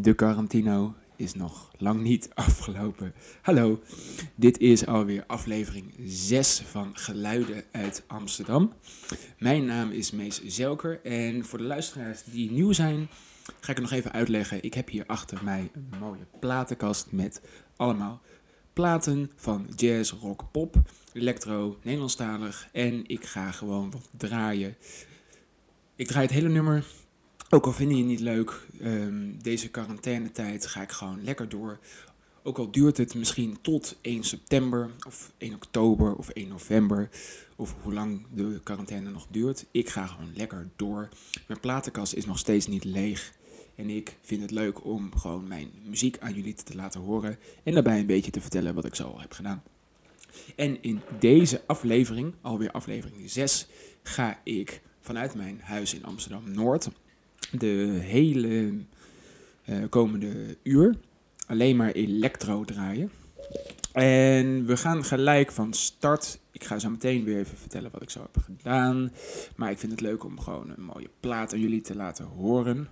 De Carantino is nog lang niet afgelopen. Hallo, dit is alweer aflevering 6 van Geluiden uit Amsterdam. Mijn naam is Mees Zelker en voor de luisteraars die nieuw zijn, ga ik het nog even uitleggen. Ik heb hier achter mij een mooie platenkast met allemaal platen van jazz, rock, pop, electro, Nederlandstalig en ik ga gewoon wat draaien. Ik draai het hele nummer ook al vind je het niet leuk, um, deze quarantainetijd ga ik gewoon lekker door. Ook al duurt het misschien tot 1 september of 1 oktober of 1 november. Of hoe lang de quarantaine nog duurt. Ik ga gewoon lekker door. Mijn platenkast is nog steeds niet leeg. En ik vind het leuk om gewoon mijn muziek aan jullie te laten horen. En daarbij een beetje te vertellen wat ik zo al heb gedaan. En in deze aflevering, alweer aflevering 6, ga ik vanuit mijn huis in Amsterdam Noord de hele uh, komende uur alleen maar electro draaien. En we gaan gelijk van start. Ik ga zo meteen weer even vertellen wat ik zo heb gedaan. Maar ik vind het leuk om gewoon een mooie plaat aan jullie te laten horen.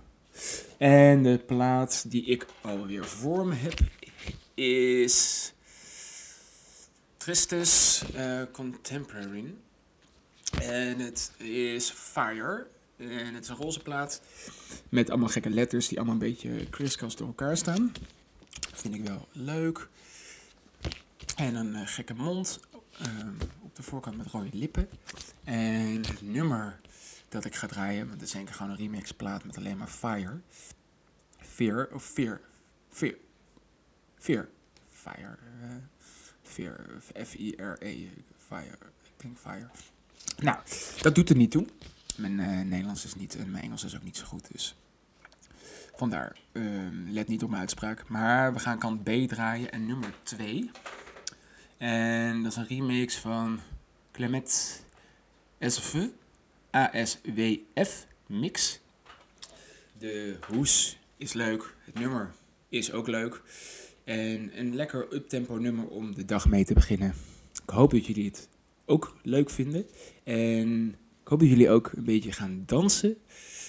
En de plaat die ik alweer voor me heb is Tristus uh, Contemporary. En het is Fire. En het is een roze plaat met allemaal gekke letters die allemaal een beetje kriskras door elkaar staan. vind ik wel leuk. En een uh, gekke mond uh, op de voorkant met rode lippen. En het nummer dat ik ga draaien, want het is eigenlijk gewoon een remix plaat met alleen maar Fire. Fear of Fear. Fear. Fear. Fire. Uh, fear. F-I-R-E. Fire. Ik denk Fire. Nou, dat doet er niet toe. Mijn uh, Nederlands is niet en mijn Engels is ook niet zo goed. Dus vandaar, uh, let niet op mijn uitspraak. Maar we gaan kant B draaien en nummer 2. En dat is een remix van Clement SV, ASWF Mix. De hoes is leuk, het nummer is ook leuk. En een lekker uptempo nummer om de dag mee te beginnen. Ik hoop dat jullie het ook leuk vinden. En ik hoop dat jullie ook een beetje gaan dansen,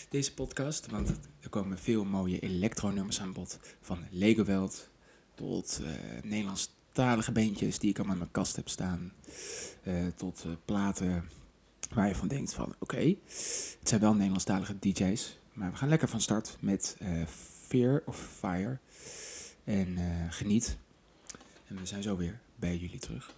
deze podcast. Want er komen veel mooie electronummers aan bod. Van Legoweld tot uh, Nederlandstalige beentjes die ik allemaal in mijn kast heb staan. Uh, tot uh, platen waar je van denkt van oké, het zijn wel Nederlandstalige DJ's. Maar we gaan lekker van start met Fear of Fire. En geniet. En we zijn zo weer bij jullie terug.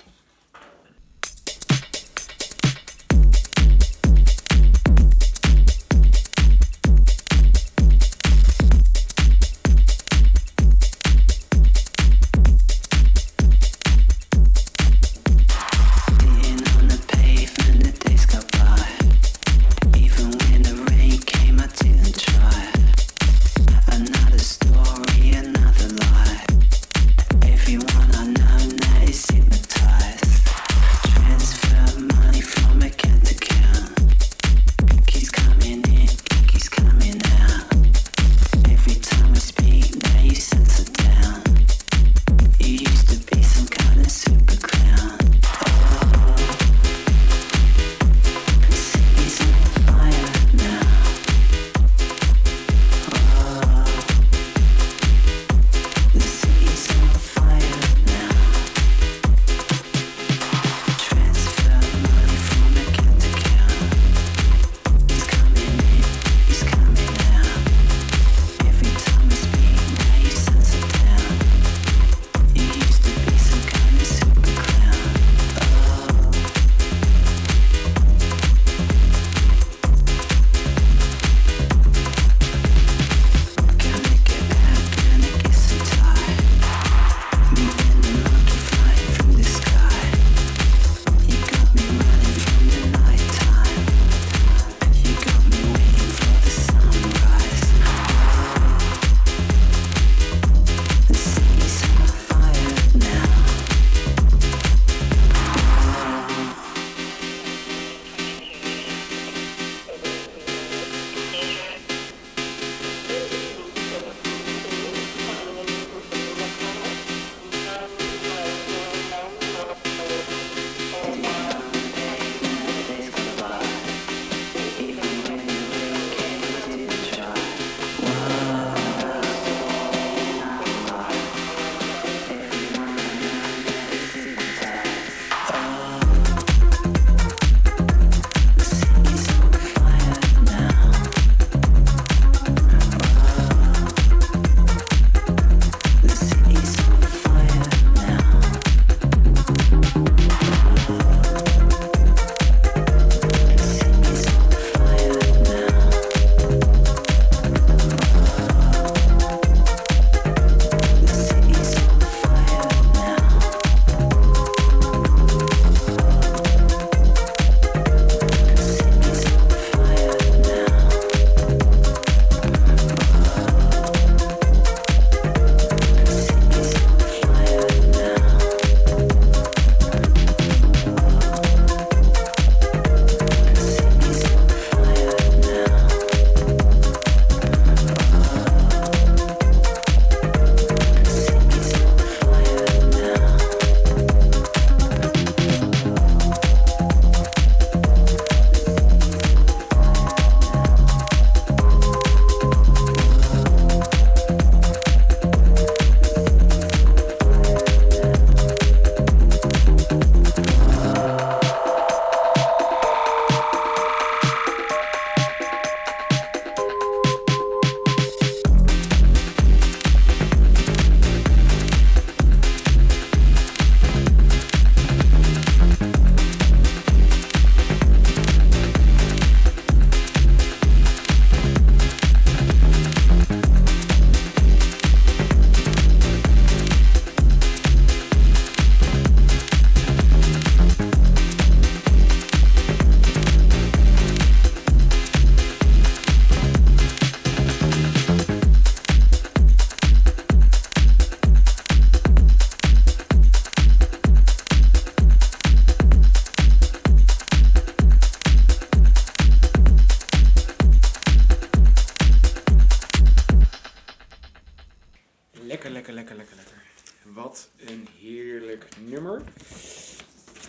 Een heerlijk nummer.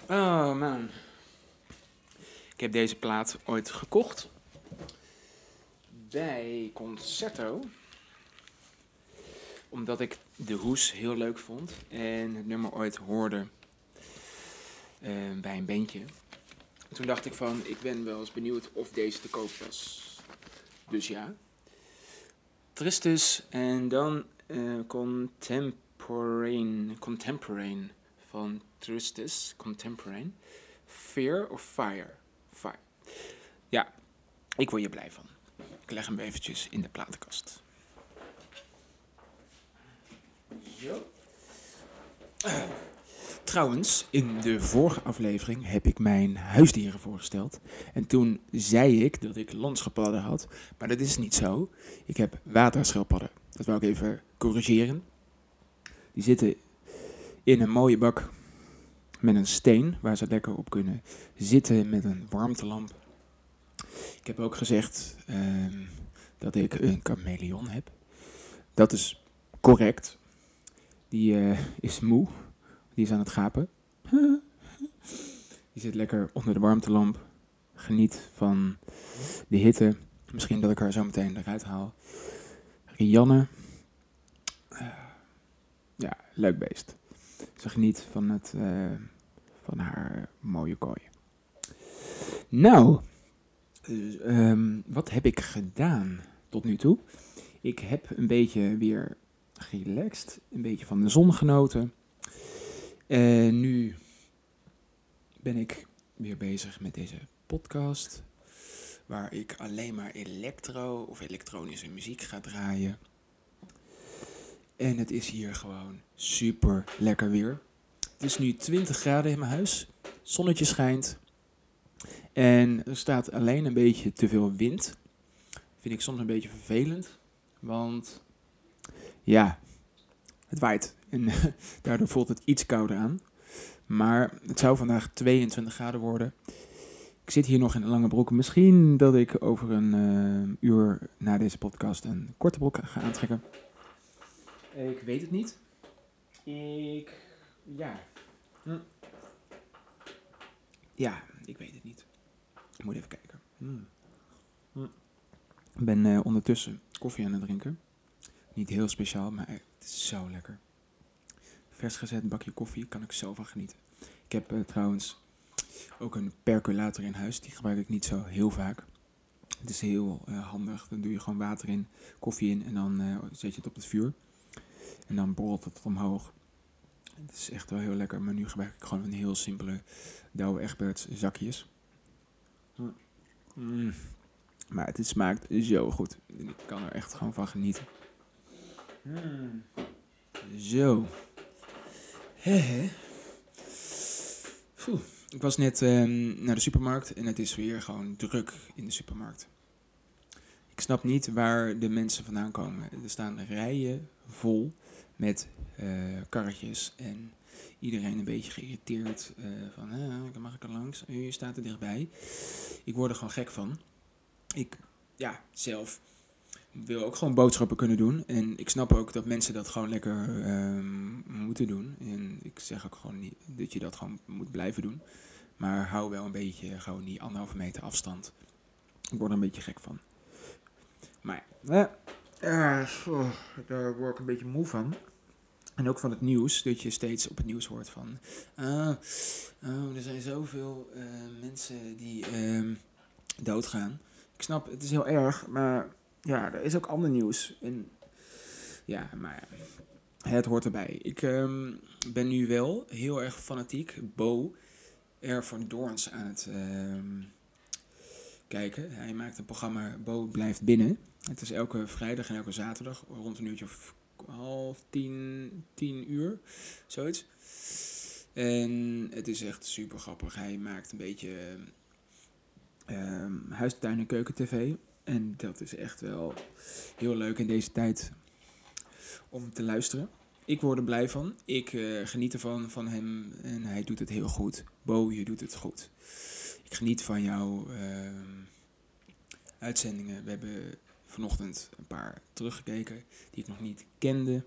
Oh man. Ik heb deze plaat ooit gekocht. Bij Concerto. Omdat ik de hoes heel leuk vond. En het nummer ooit hoorde eh, bij een bandje. Toen dacht ik van, ik ben wel eens benieuwd of deze te koop was. Dus ja. Tristus en dan uh, Contemporane van Tristus, Contemporane. Fear of Fire? Fire. Ja, ik word hier blij van. Ik leg hem eventjes in de platenkast. Trouwens, in de vorige aflevering heb ik mijn huisdieren voorgesteld. En toen zei ik dat ik landschildpadden had. Maar dat is niet zo. Ik heb waterschildpadden. Dat wil ik even corrigeren. Die zitten in een mooie bak met een steen waar ze lekker op kunnen zitten met een warmtelamp. Ik heb ook gezegd ehm, dat ik een chameleon heb. Dat is correct. Die uh, is moe. Die is aan het gapen. Die zit lekker onder de warmtelamp. Geniet van de hitte. Misschien dat ik haar zo meteen eruit haal. Rianne. Leuk beest. Ze geniet van, het, uh, van haar mooie kooi. Nou, um, wat heb ik gedaan tot nu toe? Ik heb een beetje weer relaxed, een beetje van de zon genoten. En nu ben ik weer bezig met deze podcast. Waar ik alleen maar elektro of elektronische muziek ga draaien. En het is hier gewoon super lekker weer. Het is nu 20 graden in mijn huis. Zonnetje schijnt. En er staat alleen een beetje te veel wind. Vind ik soms een beetje vervelend. Want ja, het waait. En daardoor voelt het iets kouder aan. Maar het zou vandaag 22 graden worden. Ik zit hier nog in een lange broek. Misschien dat ik over een uh, uur na deze podcast een korte broek ga aantrekken. Ik weet het niet. Ik. Ja. Hm. Ja, ik weet het niet. Ik moet even kijken. Hm. Hm. Ik ben uh, ondertussen koffie aan het drinken. Niet heel speciaal, maar het is zo lekker. Vers gezet bakje koffie, kan ik zo van genieten. Ik heb uh, trouwens ook een percolator in huis. Die gebruik ik niet zo heel vaak. Het is heel uh, handig. Dan doe je gewoon water in, koffie in en dan zet je het op het vuur. En dan borrelt het omhoog. Het is echt wel heel lekker. Maar nu gebruik ik gewoon een heel simpele Douwe Egberts zakjes. Mm. Maar het smaakt zo goed. Ik kan er echt gewoon van genieten. Mm. Zo. Ik was net um, naar de supermarkt en het is weer gewoon druk in de supermarkt. Ik snap niet waar de mensen vandaan komen. Er staan rijen vol met uh, karretjes en iedereen een beetje geïrriteerd uh, van, uh, mag ik er langs? U staat er dichtbij. Ik word er gewoon gek van. Ik, ja, zelf wil ook gewoon boodschappen kunnen doen. En ik snap ook dat mensen dat gewoon lekker um, moeten doen. En ik zeg ook gewoon niet dat je dat gewoon moet blijven doen. Maar hou wel een beetje gewoon die anderhalve meter afstand. Ik word er een beetje gek van. Maar ja, daar word ik een beetje moe van. En ook van het nieuws, dat je steeds op het nieuws hoort van... Uh, oh, er zijn zoveel uh, mensen die uh, doodgaan. Ik snap, het is heel erg, maar ja, er is ook ander nieuws. En ja, maar het hoort erbij. Ik um, ben nu wel heel erg fanatiek Bo R. van Doorns aan het um, kijken. Hij maakt een programma Bo blijft binnen. Het is elke vrijdag en elke zaterdag rond een uurtje of half tien, tien uur, zoiets. En het is echt super grappig. Hij maakt een beetje um, huistuin- en keuken-tv. En dat is echt wel heel leuk in deze tijd om te luisteren. Ik word er blij van. Ik uh, geniet ervan van hem en hij doet het heel goed. Bo, je doet het goed. Ik geniet van jouw uh, uitzendingen. We hebben vanochtend een paar teruggekeken die ik nog niet kende.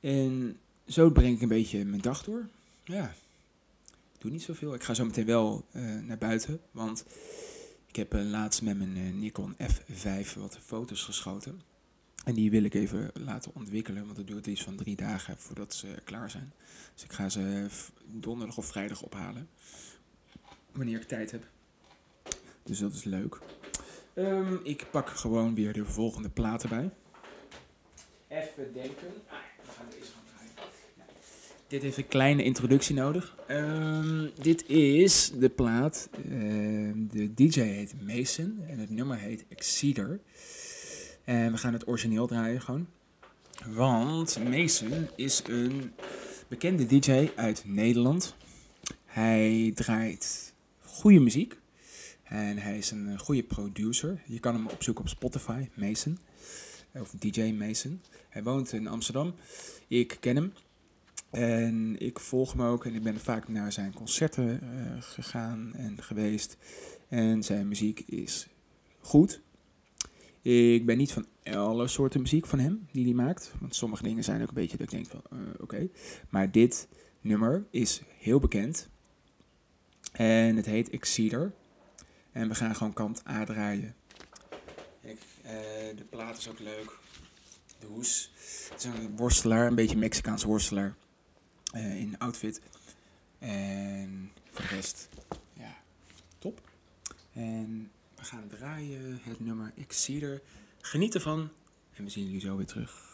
En zo breng ik een beetje mijn dag door. Ja, ik doe niet zoveel. Ik ga zo meteen wel eh, naar buiten, want ik heb uh, laatst met mijn uh, Nikon F5 wat foto's geschoten. En die wil ik even laten ontwikkelen, want het duurt iets van drie dagen voordat ze klaar zijn. Dus ik ga ze donderdag of vrijdag ophalen, wanneer ik tijd heb. Dus dat is leuk. Um, ik pak gewoon weer de volgende platen bij. Even denken. Ah, we gaan deze gaan draaien. Dit heeft een kleine introductie nodig. Um, dit is de plaat. Uh, de DJ heet Mason en het nummer heet Exceeder. En we gaan het origineel draaien gewoon. Want Mason is een bekende DJ uit Nederland. Hij draait goede muziek. En hij is een goede producer. Je kan hem opzoeken op Spotify, Mason. Of DJ Mason. Hij woont in Amsterdam. Ik ken hem. En ik volg hem ook. En ik ben vaak naar zijn concerten uh, gegaan en geweest. En zijn muziek is goed. Ik ben niet van alle soorten muziek van hem die hij maakt. Want sommige dingen zijn ook een beetje dat ik denk van oké. Maar dit nummer is heel bekend. En het heet Exceeder. En we gaan gewoon kant A draaien. Kijk, uh, de plaat is ook leuk. De hoes. Het is een worstelaar, een beetje Mexicaanse worstelaar. Uh, in outfit. En voor de rest, ja, top. En we gaan draaien het nummer Exceeder. Geniet ervan. En we zien jullie zo weer terug.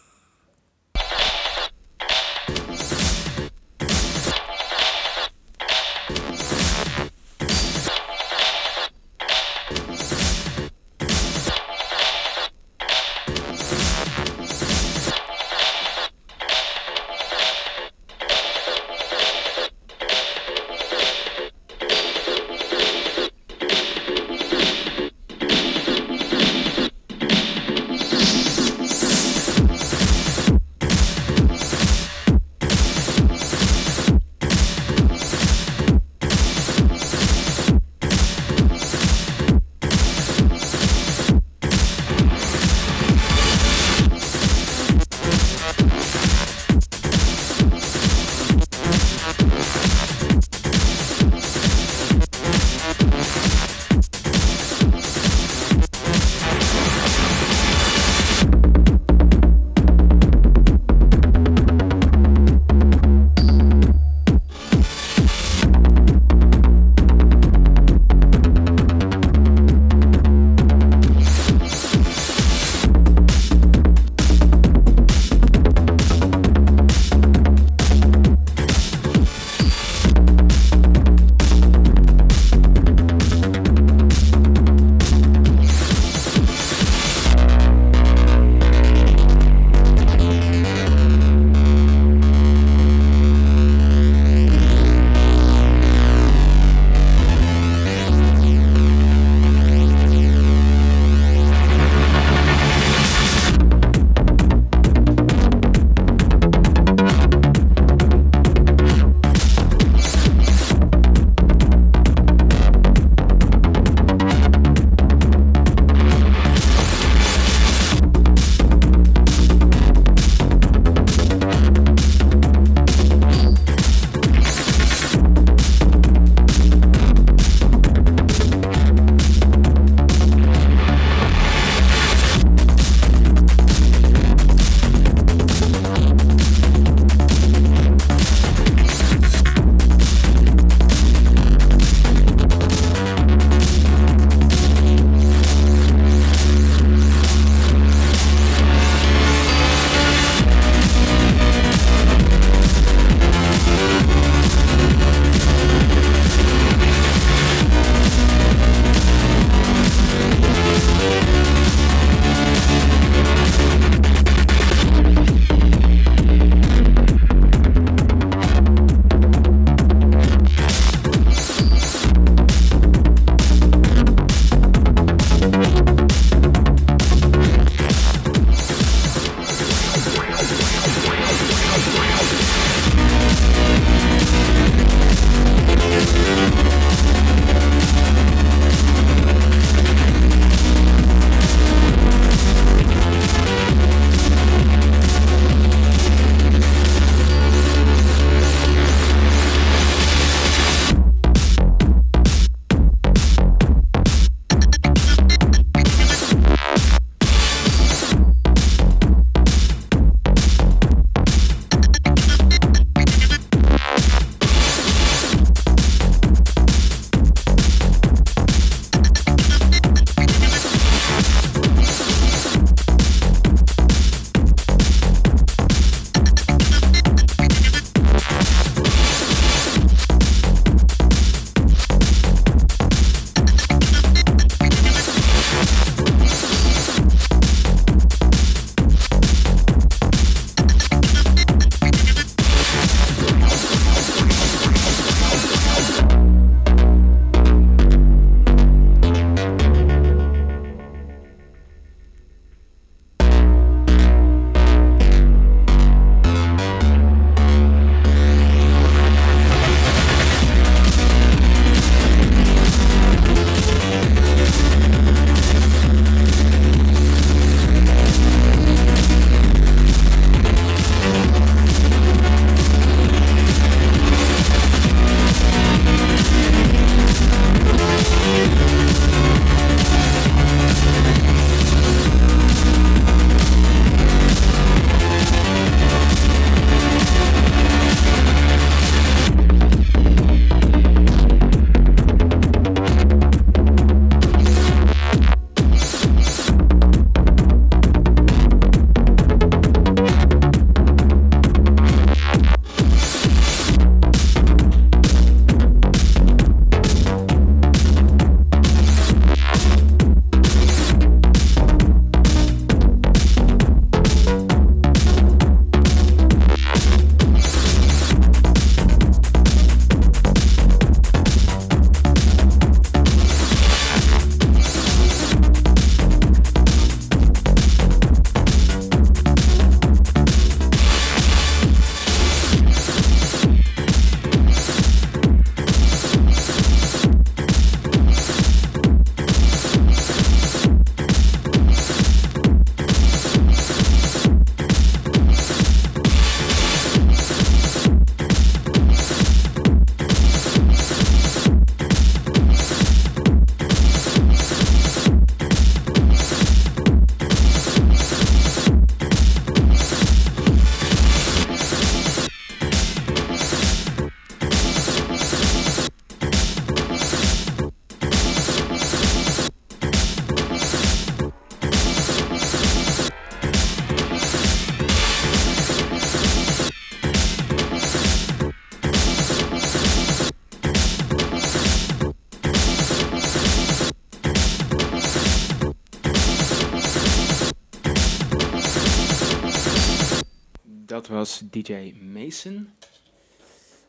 DJ Mason.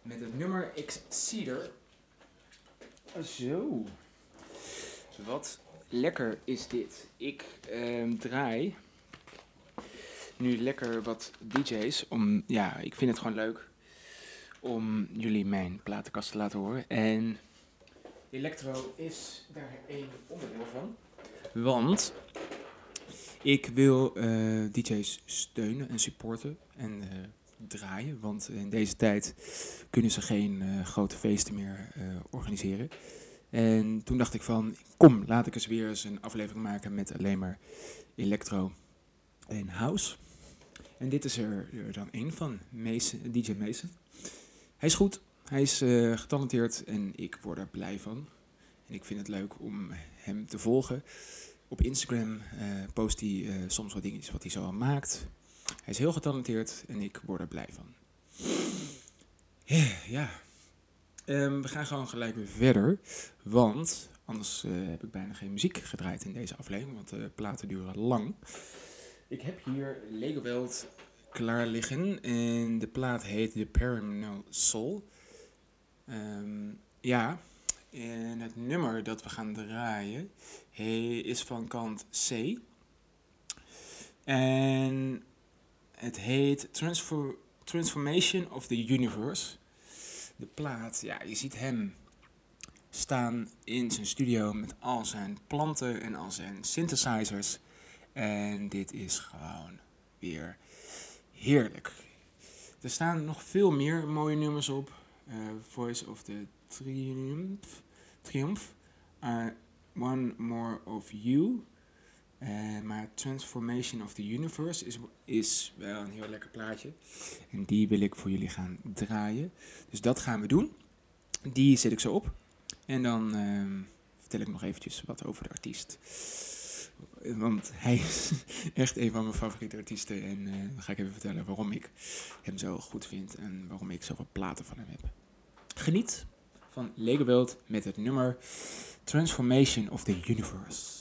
Met het nummer Exceder. Zo. Wat lekker is dit. Ik ehm, draai nu lekker wat DJ's. Om, ja, ik vind het gewoon leuk om jullie mijn platenkast te laten horen. En Electro is daar één onderdeel van. Want ik wil uh, eh, DJ's steunen en supporten en uh, draaien. Want in deze tijd kunnen ze geen uh, grote feesten meer organiseren. En toen dacht ik van, kom, laat ik eens weer eens een aflevering maken met alleen maar electro en house. En dit is er, dan één van, Mason, DJ Mason. Hij is goed, hij is uh, getalenteerd en ik word er blij van. En ik vind het leuk om hem te volgen. Op Instagram post hij soms wat dingetjes wat hij zo al maakt. Hij is heel getalenteerd en ik word er blij van. Ja, um, we gaan gewoon gelijk weer verder. Want anders heb ik bijna geen muziek gedraaid in deze aflevering. Want de platen duren lang. Ik heb hier Lego Welt klaar liggen. En de plaat heet The Paramount Soul. Um, ja, en het nummer dat we gaan draaien is van kant C. En het heet Transformation of the Universe. De plaat, ja, je ziet hem staan in zijn studio met al zijn planten en al zijn synthesizers. En dit is gewoon weer heerlijk. Er staan nog veel meer mooie nummers op. Uh, Voice of the Triumph. Triumph. Uh, One More of You. Uh, maar Transformation of the Universe is, is wel een heel lekker plaatje. En die wil ik voor jullie gaan draaien. Dus dat gaan we doen. Die zet ik zo op. En dan uh, vertel ik nog eventjes wat over de artiest. Want hij is echt een van mijn favoriete artiesten. En uh, dan ga ik even vertellen waarom ik hem zo goed vind. En waarom ik zoveel platen van hem heb. Geniet van Lego World met het nummer Transformation of the Universe.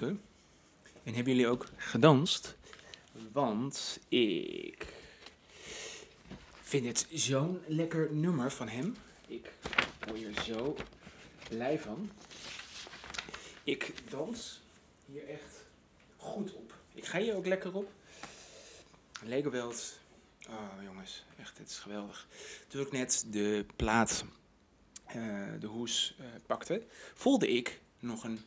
En hebben jullie ook gedanst? Want ik vind het zo'n lekker nummer van hem. Ik word hier zo blij van. Ik dans hier echt goed op. Ik ga hier ook lekker op. Lego Welt. Oh jongens, echt, het is geweldig. Toen ik net de plaat, eh, de hoes eh, pakte, voelde ik nog een,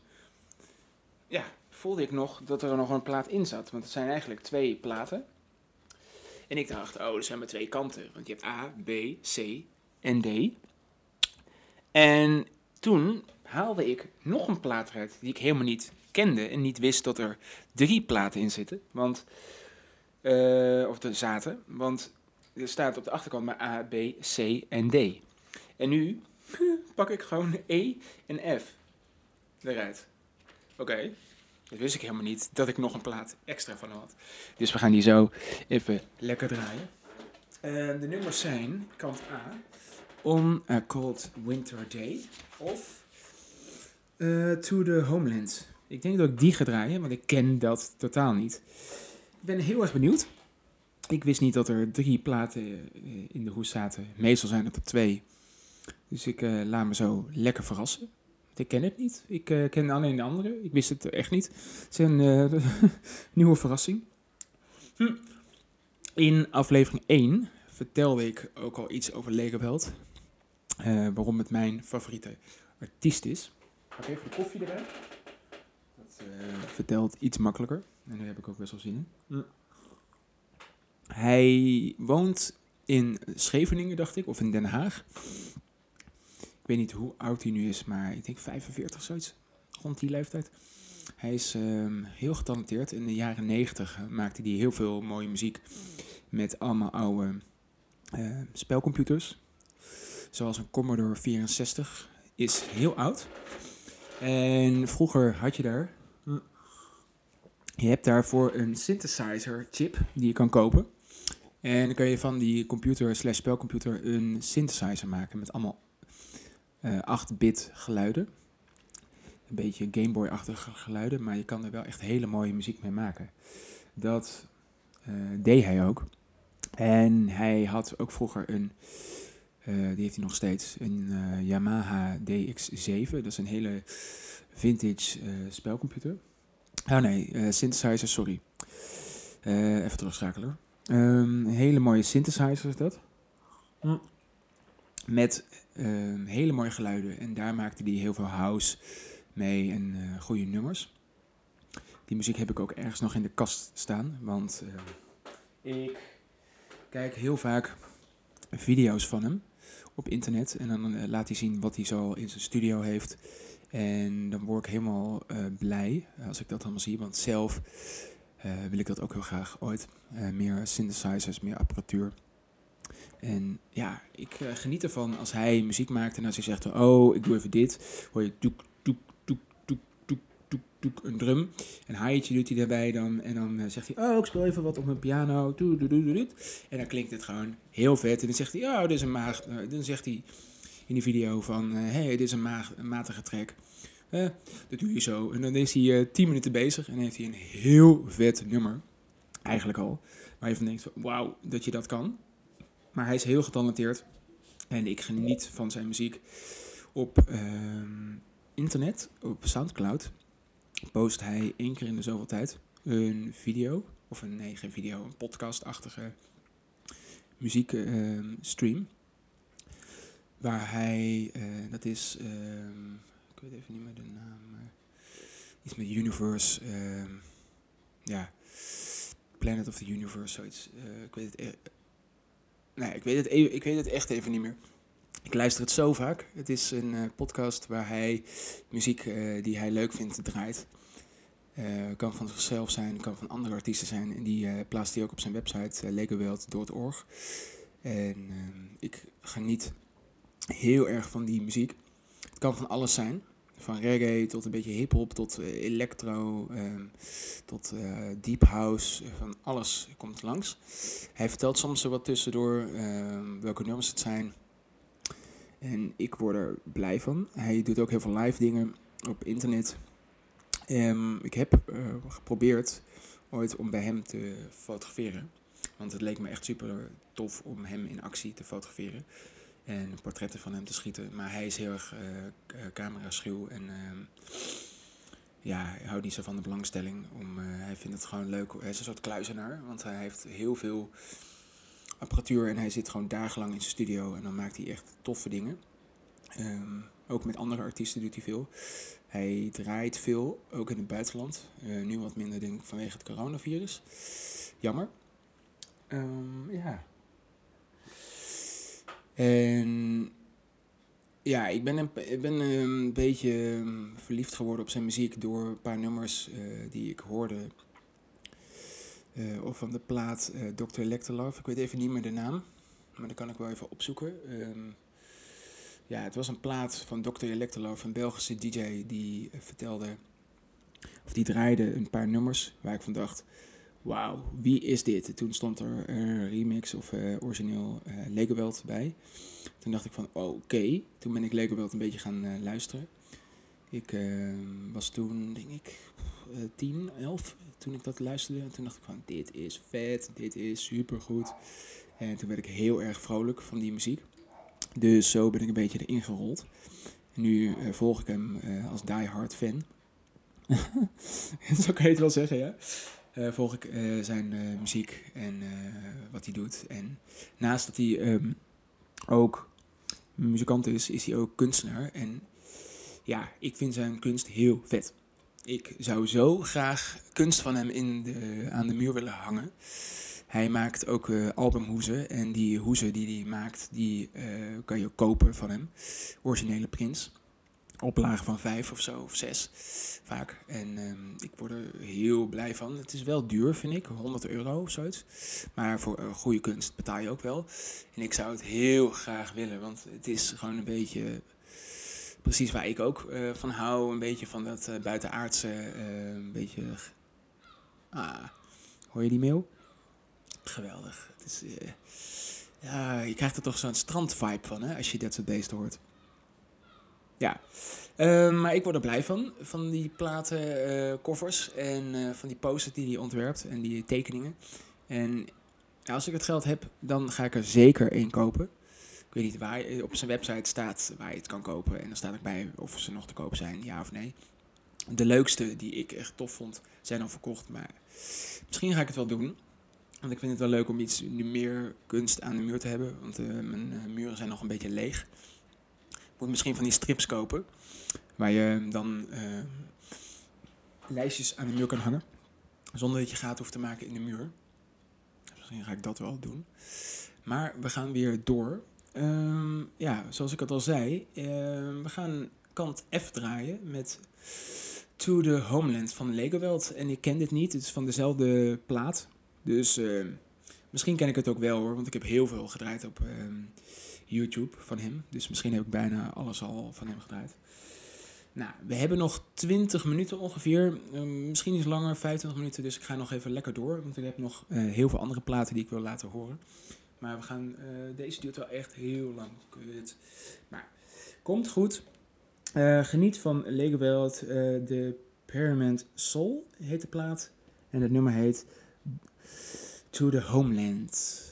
ja, voelde ik nog dat er nog een plaat in zat. Want het zijn eigenlijk twee platen. En ik dacht, oh, er zijn maar twee kanten. Want je hebt A, B, C en D. En toen haalde ik nog een plaat eruit die ik helemaal niet kende en niet wist dat er drie platen in zitten. Want, uh, of er zaten, want er staat op de achterkant maar A, B, C en D. En nu pak ik gewoon E en F eruit. Oké, dat wist ik helemaal niet, dat ik nog een plaat extra van had. Dus we gaan die zo even lekker draaien. Uh, de nummers zijn kant A, On a Cold Winter Day of uh, To the Homeland. Ik denk dat ik die ga draaien, want ik ken dat totaal niet. Ik ben heel erg benieuwd. Ik wist niet dat er drie platen eh, in de hoes zaten. Meestal zijn het er twee. Dus ik uh, laat me zo lekker verrassen. Ik ken het niet. Ik uh, ken alleen de andere. Ik wist het echt niet. Het is een uh, nieuwe verrassing. Hm. In aflevering 1 vertelde ik ook al iets over Legoweld. Uh, waarom het mijn favoriete artiest is. Pak even de koffie erbij. Dat vertelt iets makkelijker. En daar heb ik ook best wel zin in. Hm. Hij woont in Scheveningen, dacht ik, of in Den Haag. Ik weet niet hoe oud hij nu is, maar ik denk 45, zoiets. Rond die leeftijd. Hij is um, heel getalenteerd. In de jaren 90 maakte hij heel veel mooie muziek met allemaal oude uh, spelcomputers. Zoals een Commodore 64 is heel oud. En vroeger had je daar. Je hebt daarvoor een synthesizer chip die je kan kopen. En dan kun je van die computer slash spelcomputer een synthesizer maken met allemaal 8-bit eh, geluiden. Een beetje Gameboy-achtige geluiden, maar je kan er wel echt hele mooie muziek mee maken. Dat uh, deed hij ook. En hij had ook vroeger een, uh, die heeft hij nog steeds, een Yamaha DX7. Dat is een hele vintage spelcomputer. Oh nee, synthesizer, sorry. even terugschakelen. Um, een hele mooie synthesizer is dat. Hm. Met uh, hele mooie geluiden. En daar maakte hij heel veel house mee en uh, goede nummers. Die muziek heb ik ook ergens nog in de kast staan. Want uh, ik kijk heel vaak video's van hem op internet. En dan uh, laat hij zien wat hij zo in zijn studio heeft. En dan word ik helemaal blij als ik dat allemaal zie. Want zelf wil ik dat ook heel graag ooit. meer synthesizers, meer apparatuur. En ja, ik uh, geniet ervan als hij muziek maakt en als hij zegt, oh, ik doe even dit, hoor je doek, doek, doek, doek, doek, doek, doek, een drum. En haaitje doet hij daarbij dan. En dan uh, zegt hij, oh, ik speel even wat op mijn piano. Doe, doe, doe, doe. En dan klinkt het gewoon heel vet. En dan zegt hij, oh, dit is een maag. Uh, dan zegt hij in die video van, hé, hey, dit is een, maag, een matige track. dat doe je zo. En dan is hij 10 minuten bezig en heeft hij een heel vet nummer. Eigenlijk al. Waar je van denkt, wauw, dat je dat kan. Maar hij is heel getalenteerd. En ik geniet van zijn muziek. Op uh, internet, op Soundcloud, post hij één keer in de zoveel tijd een video. Of een, nee, geen video, een podcastachtige muziekstream. Uh, waar hij, uh, dat is, ehm, ik weet even niet meer de naam, iets met Universe, ehm, ja, Planet of the Universe, zoiets. Eh, ik weet het Nee, ik weet, het even, ik weet het echt even niet meer. Ik luister het zo vaak. Het is een uh, podcast waar hij muziek uh, die hij leuk vindt draait. Uh, kan van zichzelf zijn, kan van andere artiesten zijn. En die plaatst hij ook op zijn website, legoweld.org. En ik geniet heel erg van die muziek. Het kan van alles zijn. Van reggae tot een beetje hip-hop, tot uh, electro, um, tot uh, deep house, van alles komt langs. Hij vertelt soms er wat tussendoor uh, welke nummers het zijn. En ik word er blij van. Hij doet ook heel veel live dingen op internet. Ehm, ik heb eh, geprobeerd ooit om bij hem te fotograferen. Want het leek me echt super tof om hem in actie te fotograferen. En portretten van hem te schieten. Maar hij is heel erg uh, camera-schuw. En ehm, ja, hij houdt niet zo van de belangstelling. Om, hij vindt het gewoon leuk. Hij is een soort kluizenaar. Want hij heeft heel veel apparatuur. En hij zit gewoon dagenlang in zijn studio. En dan maakt hij echt toffe dingen. Um, ook met andere artiesten doet hij veel. Hij draait veel, ook in het buitenland. Nu wat minder, denk ik, vanwege het coronavirus. Jammer. Um, ja. En ja, ik ben een, ik ben een beetje ehm, verliefd geworden op zijn muziek door een paar nummers uh, die ik hoorde. Uh, of van de plaat uh, Dr. Electrolove. Ik weet even niet meer de naam, maar dat kan ik wel even opzoeken. Um, ja, het was een plaat van Dr. Electrolove, een Belgische DJ, die vertelde, of die draaide een paar nummers waar ik van dacht, wauw, wie is dit? Toen stond er een remix of uh, origineel uh, Legowelt bij. Toen dacht ik van, oké. Toen ben ik Legowelt een beetje gaan luisteren. Ik ehm, was toen, denk ik, 10, 11 toen ik dat luisterde. En toen dacht ik van, dit is vet, dit is supergoed. En toen werd ik heel erg vrolijk van die muziek. Dus zo ben ik een beetje erin gerold. Nu volg ik hem als diehard fan. Zo kan je het wel zeggen, ja. Uh, volg ik zijn muziek en wat hij doet. En naast dat hij um, ook muzikant is, is hij ook kunstenaar. En ja, ik vind zijn kunst heel vet. Ik zou zo graag kunst van hem in de, aan de muur willen hangen. Hij maakt ook albumhoezen. En die hoezen die hij maakt, die kan je kopen van hem. Originele prints. Oplagen van vijf of zo, of zes vaak. En um, ik word er heel blij van. Het is wel duur, vind ik. 100 euro of zoiets. Maar voor uh, goede kunst betaal je ook wel. En ik zou het heel graag willen, want het is gewoon een beetje precies waar ik ook uh, van hou. Een beetje van dat uh, buitenaardse, een beetje... Ah, hoor je die mail? Geweldig. Het is, ja, je krijgt er toch zo'n strandvibe van, hè, als je dat soort beesten hoort. Ja, uh, maar ik word er blij van, van die platen, uh, koffers en uh, van die posters die hij ontwerpt en die tekeningen. En als ik het geld heb, dan ga ik er zeker één kopen. Ik weet niet waar, op zijn website staat waar je het kan kopen en dan staat erbij of ze nog te koop zijn, ja of nee. De leukste die ik echt tof vond, zijn al verkocht, maar misschien ga ik het wel doen. Want ik vind het wel leuk om iets meer kunst aan de muur te hebben. Want uh, mijn uh, muren zijn nog een beetje leeg. Moet misschien van die strips kopen. Waar je dan uh, lijstjes aan de muur kan hangen. Zonder dat je gaten hoeft te maken in de muur. Misschien ga ik dat wel doen. Maar we gaan weer door. Um, ja, zoals ik het al zei. we gaan kant F draaien met To the Homeland van Legowelt. En ik ken dit niet. Het is van dezelfde plaat. Dus uh, misschien ken ik het ook wel hoor, want ik heb heel veel gedraaid op YouTube van hem. Dus misschien heb ik bijna alles al van hem gedraaid. Nou, we hebben nog 20 minuten ongeveer. Uh, misschien iets langer, 25 minuten. Dus ik ga nog even lekker door. Want ik heb nog eh, heel veel andere platen die ik wil laten horen. Maar we gaan, eh, deze duurt wel echt heel lang. Kut. Maar komt goed. geniet van Lego World. de Paramount Soul heet de plaat. En het nummer heet to the homeland.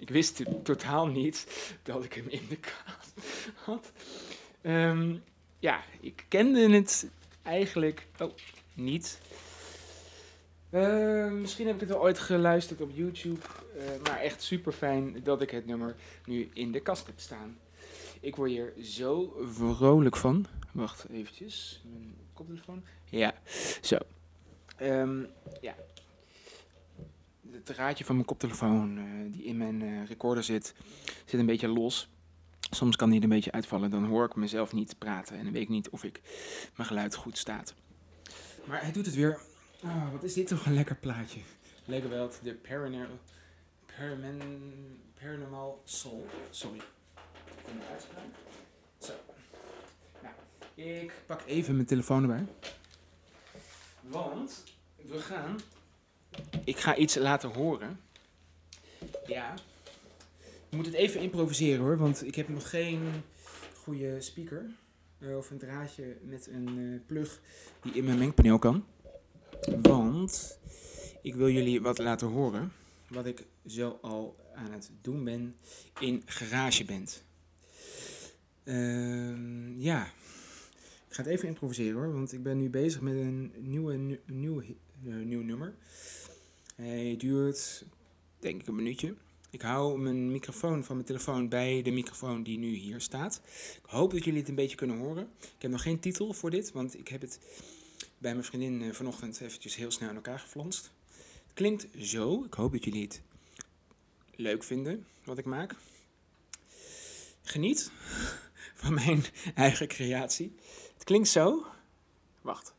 Ik wist totaal niet dat ik hem in de kast had. Ehm, ja, ik kende het eigenlijk oh, niet. Ehm, misschien heb ik het wel ooit geluisterd op YouTube. Uh, maar echt super fijn dat ik het nummer nu in de kast heb staan. Ik word hier zo vrolijk van. Wacht eventjes. Mijn koptelefoon. Ja, zo. Um, draadje van mijn koptelefoon uh, die in mijn uh, recorder zit, zit een beetje los. Soms kan die een beetje uitvallen, dan hoor ik mezelf niet praten en dan weet ik niet of ik mijn geluid goed staat. Maar hij doet het weer. Oh, wat is dit toch een lekker plaatje. Lekker wel de Paranormal, Paranormal Soul. Sorry. Zo. Nou, ik pak even mijn telefoon erbij. Want we gaan ik ga iets laten horen. Ja. Ik moet het even improviseren hoor, want ik heb nog geen goede speaker. Of een draadje met een uh, plug die in mijn mengpaneel kan. Want ik wil jullie wat laten horen. Wat ik zo al aan het doen ben in GarageBand. Uh, ja. Ik ga het even improviseren hoor, want ik ben nu bezig met een nieuwe, nieuw, uh, nieuw nummer. Hij duurt, denk ik, een minuutje. Ik hou mijn microfoon van mijn telefoon bij de microfoon die nu hier staat. Ik hoop dat jullie het een beetje kunnen horen. Ik heb nog geen titel voor dit, want ik heb het bij mijn vriendin eh, vanochtend eventjes heel snel in elkaar geflanst. Het klinkt zo. Ik hoop dat jullie het leuk vinden wat ik maak. Geniet van mijn eigen creatie. Het klinkt zo. Wacht.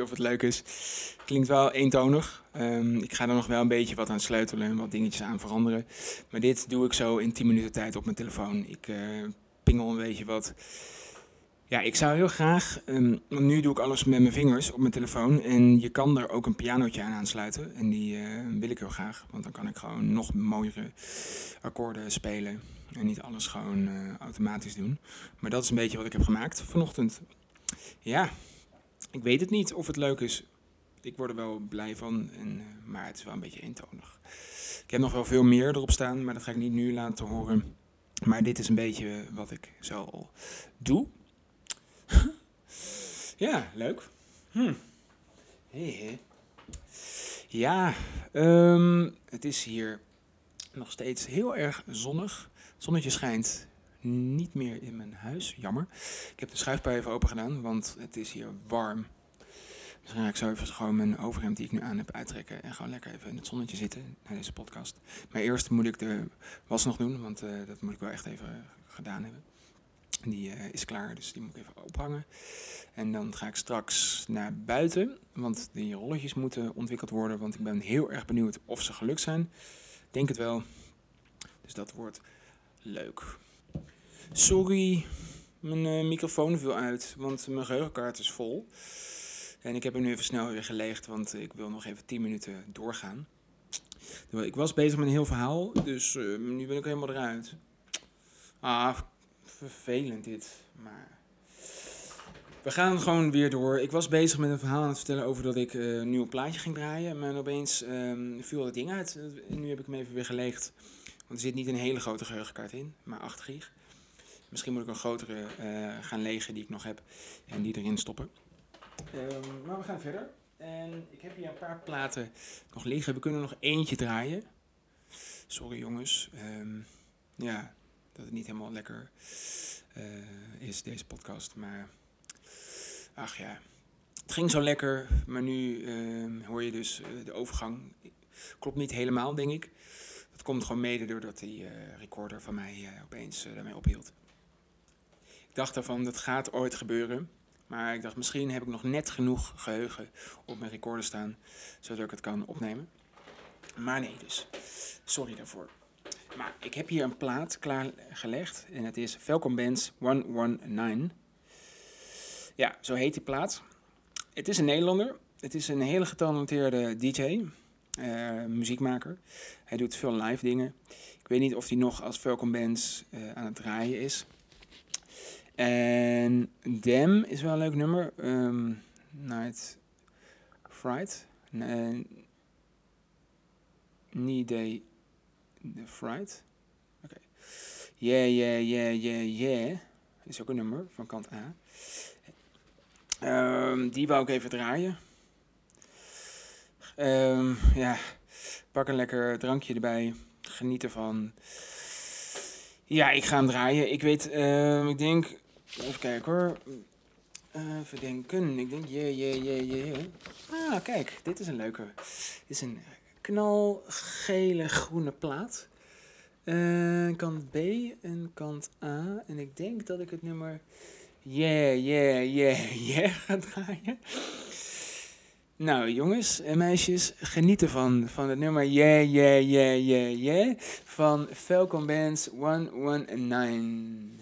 Of het leuk is. Klinkt wel eentonig. Um, ik ga er nog wel een beetje wat aan sleutelen en wat dingetjes aan veranderen. Maar dit doe ik zo in 10 minuten tijd op mijn telefoon. Ik uh, pingel een beetje wat. Ja, ik zou heel graag, want nu doe ik alles met mijn vingers op mijn telefoon. En je kan er ook een pianootje aan aansluiten. En die uh, wil ik heel graag, want dan kan ik gewoon nog mooiere akkoorden spelen. En niet alles gewoon automatisch doen. Maar dat is een beetje wat ik heb gemaakt vanochtend. Ja, ik weet het niet of het leuk is. Ik word er wel blij van, en, uh, maar het is wel een beetje eentonig. Ik heb nog wel veel meer erop staan, maar dat ga ik niet nu laten horen. Maar dit is een beetje wat ik zo doe. ja, leuk. Hm. Hey. Ja, um, het is hier nog steeds heel erg zonnig. Het zonnetje schijnt niet meer in mijn huis. Jammer. Ik heb de schuifpui even open gedaan, want het is hier warm. Misschien ga ik zo even gewoon mijn overhemd die ik nu aan heb uittrekken en gewoon lekker even in het zonnetje zitten naar deze podcast. Maar eerst moet ik de was nog doen, want uh, dat moet ik wel echt even gedaan hebben. Die eh, is klaar, dus die moet ik even ophangen. En dan ga ik straks naar buiten, want die rolletjes moeten ontwikkeld worden. Want ik ben heel erg benieuwd of ze gelukt zijn. Denk het wel. Dus dat wordt leuk. Sorry, mijn uh, microfoon viel uit, want mijn geheugenkaart is vol. En ik heb hem nu even snel weer geleegd, want ik wil nog even 10 minuten doorgaan. Ik was bezig met een heel verhaal, dus uh, nu ben ik helemaal eruit. Ah, vervelend dit. Maar we gaan gewoon weer door. Ik was bezig met een verhaal aan het vertellen over dat ik uh, een nieuw plaatje ging draaien. Maar opeens um, viel dat ding uit. nu heb ik hem even weer geleegd. Want er zit niet een hele grote geheugenkaart in, maar 8 gig. Misschien moet ik een grotere uh, gaan legen die ik nog heb en die erin stoppen. Um, maar we gaan verder. En ik heb hier een paar platen nog liggen. We kunnen nog eentje draaien. Sorry jongens. Um, ja, dat het niet helemaal lekker uh, is, deze podcast. Maar ach ja, het ging zo lekker. Maar nu uh, hoor je dus uh, de overgang. Klopt niet helemaal, denk ik. Dat komt gewoon mede doordat die recorder van mij opeens daarmee ophield. Ik dacht ervan, dat gaat ooit gebeuren. Maar ik dacht, misschien heb ik nog net genoeg geheugen op mijn recorder staan, zodat ik het kan opnemen. Maar nee, dus. Sorry daarvoor. Maar ik heb hier een plaat klaargelegd en het is Falcon Bands 119. Ja, zo heet die plaat. Het is een Nederlander. Het is een hele getalenteerde DJ, uh, muziekmaker. Hij doet veel live dingen. Ik weet niet of hij nog als Falcon Bands uh, aan het draaien is. En Dem is wel een leuk nummer. Um, Night Fright. Need Day The Fright. Oké. Okay. Yeah, yeah, yeah, yeah, yeah. Is ook een nummer van kant A. Um, die wou ik even draaien. Um, ja, pak een lekker drankje erbij. Geniet ervan. Ja, ik ga hem draaien. Ik weet, ik denk Even kijken hoor. Uh, even denken. Ik denk, yeah, yeah, yeah, yeah. Ah, kijk, dit is een leuke. Dit is een knalgele groene plaat. Uh, kant B en kant A. En ik denk dat ik het nummer Yeah, yeah, yeah, yeah ga draaien. Nou, jongens en meisjes, geniet ervan. Van het nummer Yeah, yeah, yeah, yeah, yeah. Van Falcon Bands 119.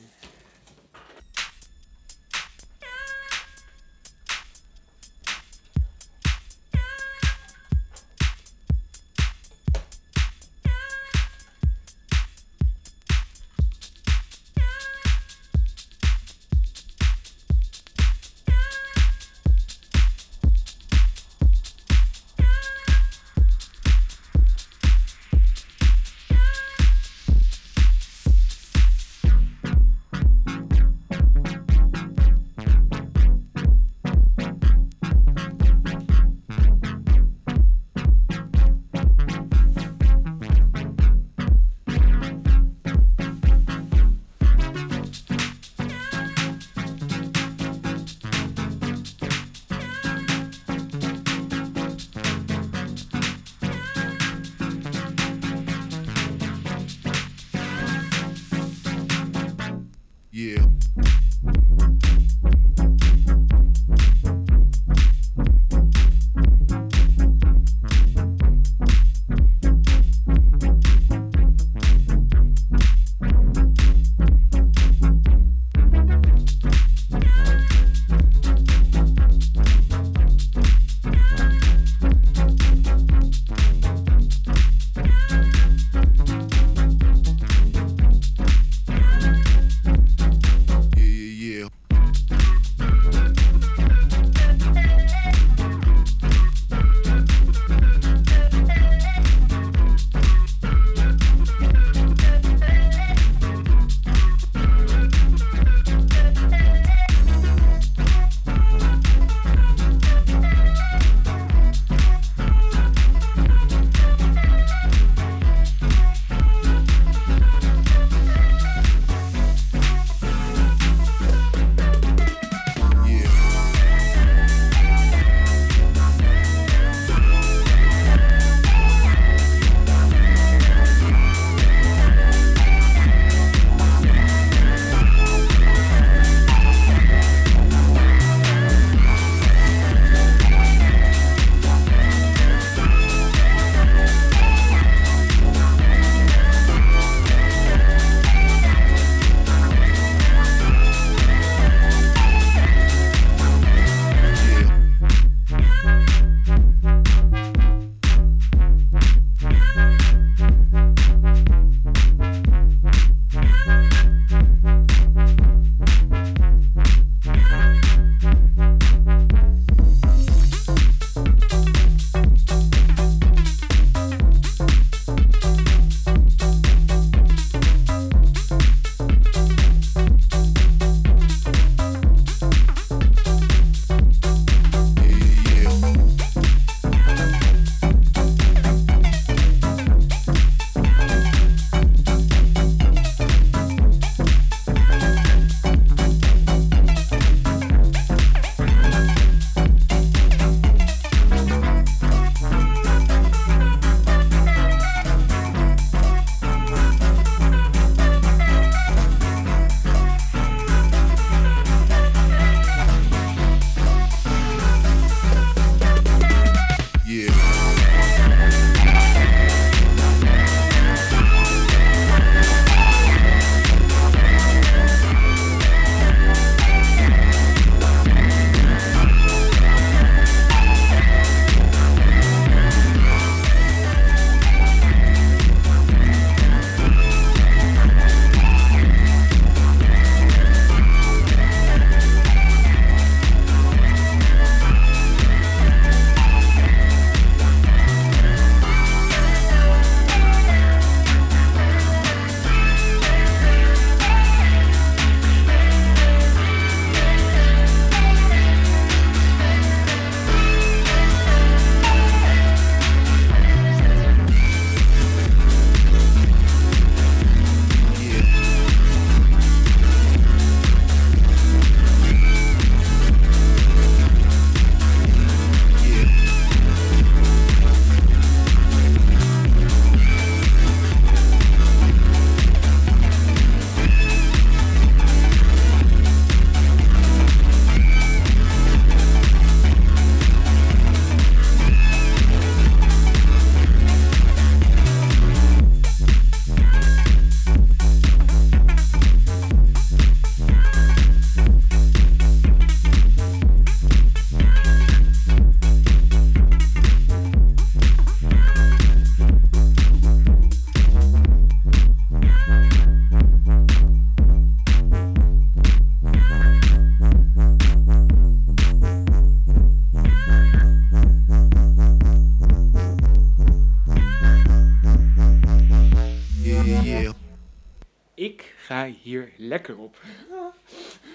Hier lekker op.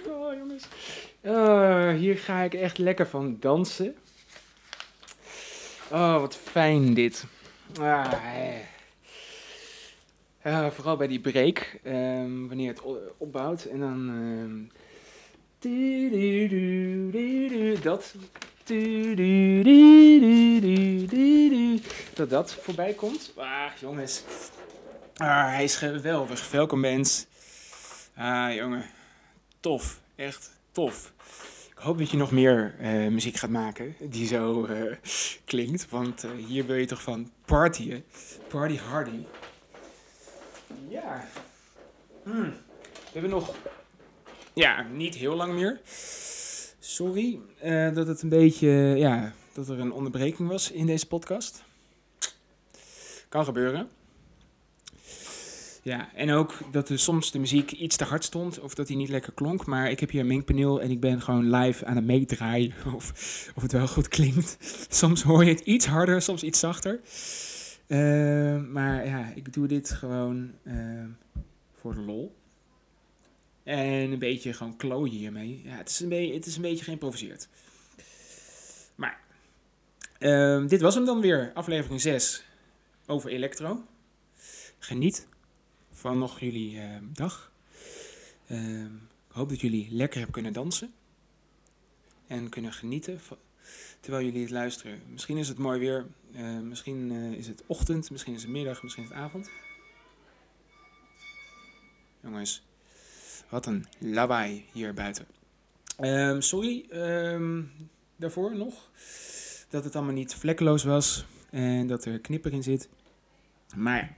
Oh, jongens. Oh, hier ga ik echt lekker van dansen. Oh, wat fijn dit. Ah, eh. vooral bij die break, um, wanneer het opbouwt en dan... Um, dat. Dat dat voorbij komt. Ah, jongens. Ah, hij is geweldig. Welkom mens. Ah, jongen. Tof. Echt tof. Ik hoop dat je nog meer uh, muziek gaat maken die zo uh, klinkt. Want uh, hier wil je toch van partyen. Party hardy. Ja. Hmm. We hebben nog... Ja, niet heel lang meer. Sorry dat het een beetje... Ja, dat er een onderbreking was in deze podcast. Kan gebeuren. Ja, en ook dat er soms de muziek iets te hard stond of dat hij niet lekker klonk. Maar ik heb hier een mengpaneel en ik ben gewoon live aan het meedraaien of, of het wel goed klinkt. Soms hoor je het iets harder, soms iets zachter. Uh, maar ja, ik doe dit gewoon uh, voor de lol. En een beetje gewoon klooien hiermee. Ja, het is een, beetje, het is een beetje geïmproviseerd. Maar uh, dit was hem dan weer, aflevering 6 over elektro. Geniet van nog jullie uh, dag. Uh, ik hoop dat jullie lekker hebben kunnen dansen. En kunnen genieten terwijl jullie het luisteren. Misschien is het mooi weer. Uh, misschien is het ochtend. Misschien is het middag. Misschien is het avond. Jongens, wat een lawaai hier buiten. Um, sorry daarvoor nog. Dat het allemaal niet vlekkeloos was. En dat er knipper in zit. Maar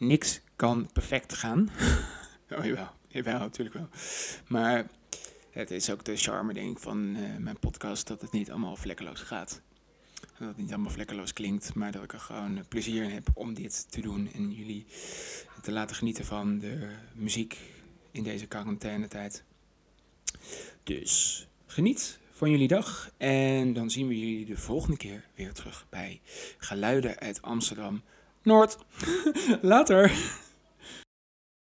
niks kan perfect gaan. oh jawel, jawel, natuurlijk wel. Maar het is ook de charme, denk ik, van uh, mijn podcast dat het niet allemaal vlekkeloos gaat. Dat het niet allemaal vlekkeloos klinkt, maar dat ik er gewoon plezier in heb om dit te doen en jullie te laten genieten van de muziek in deze quarantainetijd. Dus geniet van jullie dag en dan zien we jullie de volgende keer weer terug bij Geluiden uit Amsterdam Noord. Later.